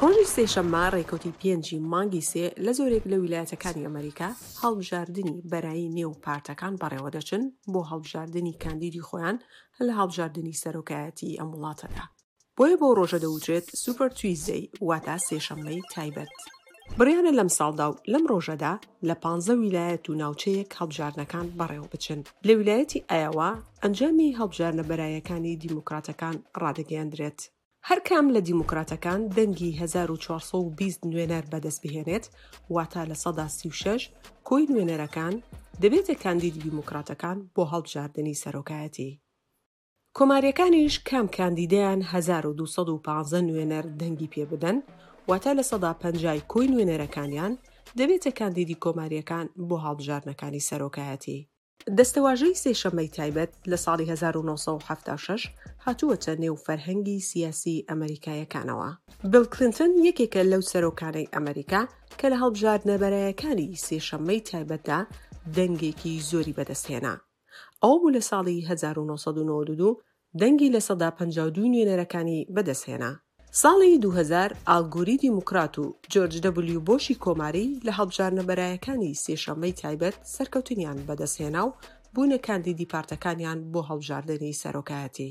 ڕۆژی سێشەممە ڕێکەوتی پێنجی مانگی سێ لە زۆرێک لە ویلایەتەکانی ئەمەریکا هەڵبژاردنی بەرایی نێو پارتەکان بەڕێوەدەچن بۆ هەڵبژاردنی کاندیدی خۆیان لە هەڵبژاردنی سەرۆکایەتیی ئەم وڵاتەدا، بۆیە بەو ڕۆژە دەوترێت سوپەر تویزدەی واتە سێشەممەی تایبەت. بڕیانە لەم ساڵدا و لەم ڕۆژەدا لە پانزە ویلایەت و ناوچەیەک هەڵبژاردنەکان بەڕێوەبچن. لە ویلایەتی ئایاوا ئەنجامی هەڵبژاردنە بەرایەکانی دیموکراتەکان ڕادەگەیەندرێت. هەرکام لە دیموکراتەکان دەنگی هەزار و چوار سەد و بیست نوێنەر بەدەستبهێنێت، واتە لە سەدا سی و شەش کۆی نوێنەرەکان، دەبێتە کاندیدی دیموکراتەکان بۆ هەڵبژاردنی سەرۆکایەتی. کۆماریەکانیش کام کاندیدیان هەزار و دوو سەد و پازدە نوێنەر دەنگی پێ بدەن، واتە لە سەدا پەنجای کۆی نوێنەرەکانیان، دەبێتە کاندیدی کۆماریەکان بۆ هەڵبژاردنەکانی سەرۆکایەتیی. دەستەواژەی سێشەممەی تایبەت لە ساڵی هەزار و نۆ سەد و حەفتا و شەش هاتووەتە نێو فەرهەنگی سیاسیی ئەمەریکایەکانەوە. بیڵ کلینتن یەکێکە لەو سەرۆکانەی ئەمەریکا کە لە هەڵبژاردنە بەرایەکانی سێشەممەی تایبەتدا دەنگێکی زۆری بەدەستهێنا. ئەوە بوو لە ساڵی هەزار و نۆ سەد و نەوەد و دوو دەنگی لە سەدا پەنجا و دوو نوێنەرەکانی بەدەستهێنا. ساڵی دوو هەزار ئال گۆری دیموکرات و جۆرج دەبلیو بۆشی کۆماری لە هەڵبژاردنە بەرایەکانی سێشەممەی تایبەت سەرکەوتنیان بەدەستهێنا و بوونە کاندیدی پارتەکانیان بۆ هەڵبژاردنی سەرۆکایەتی.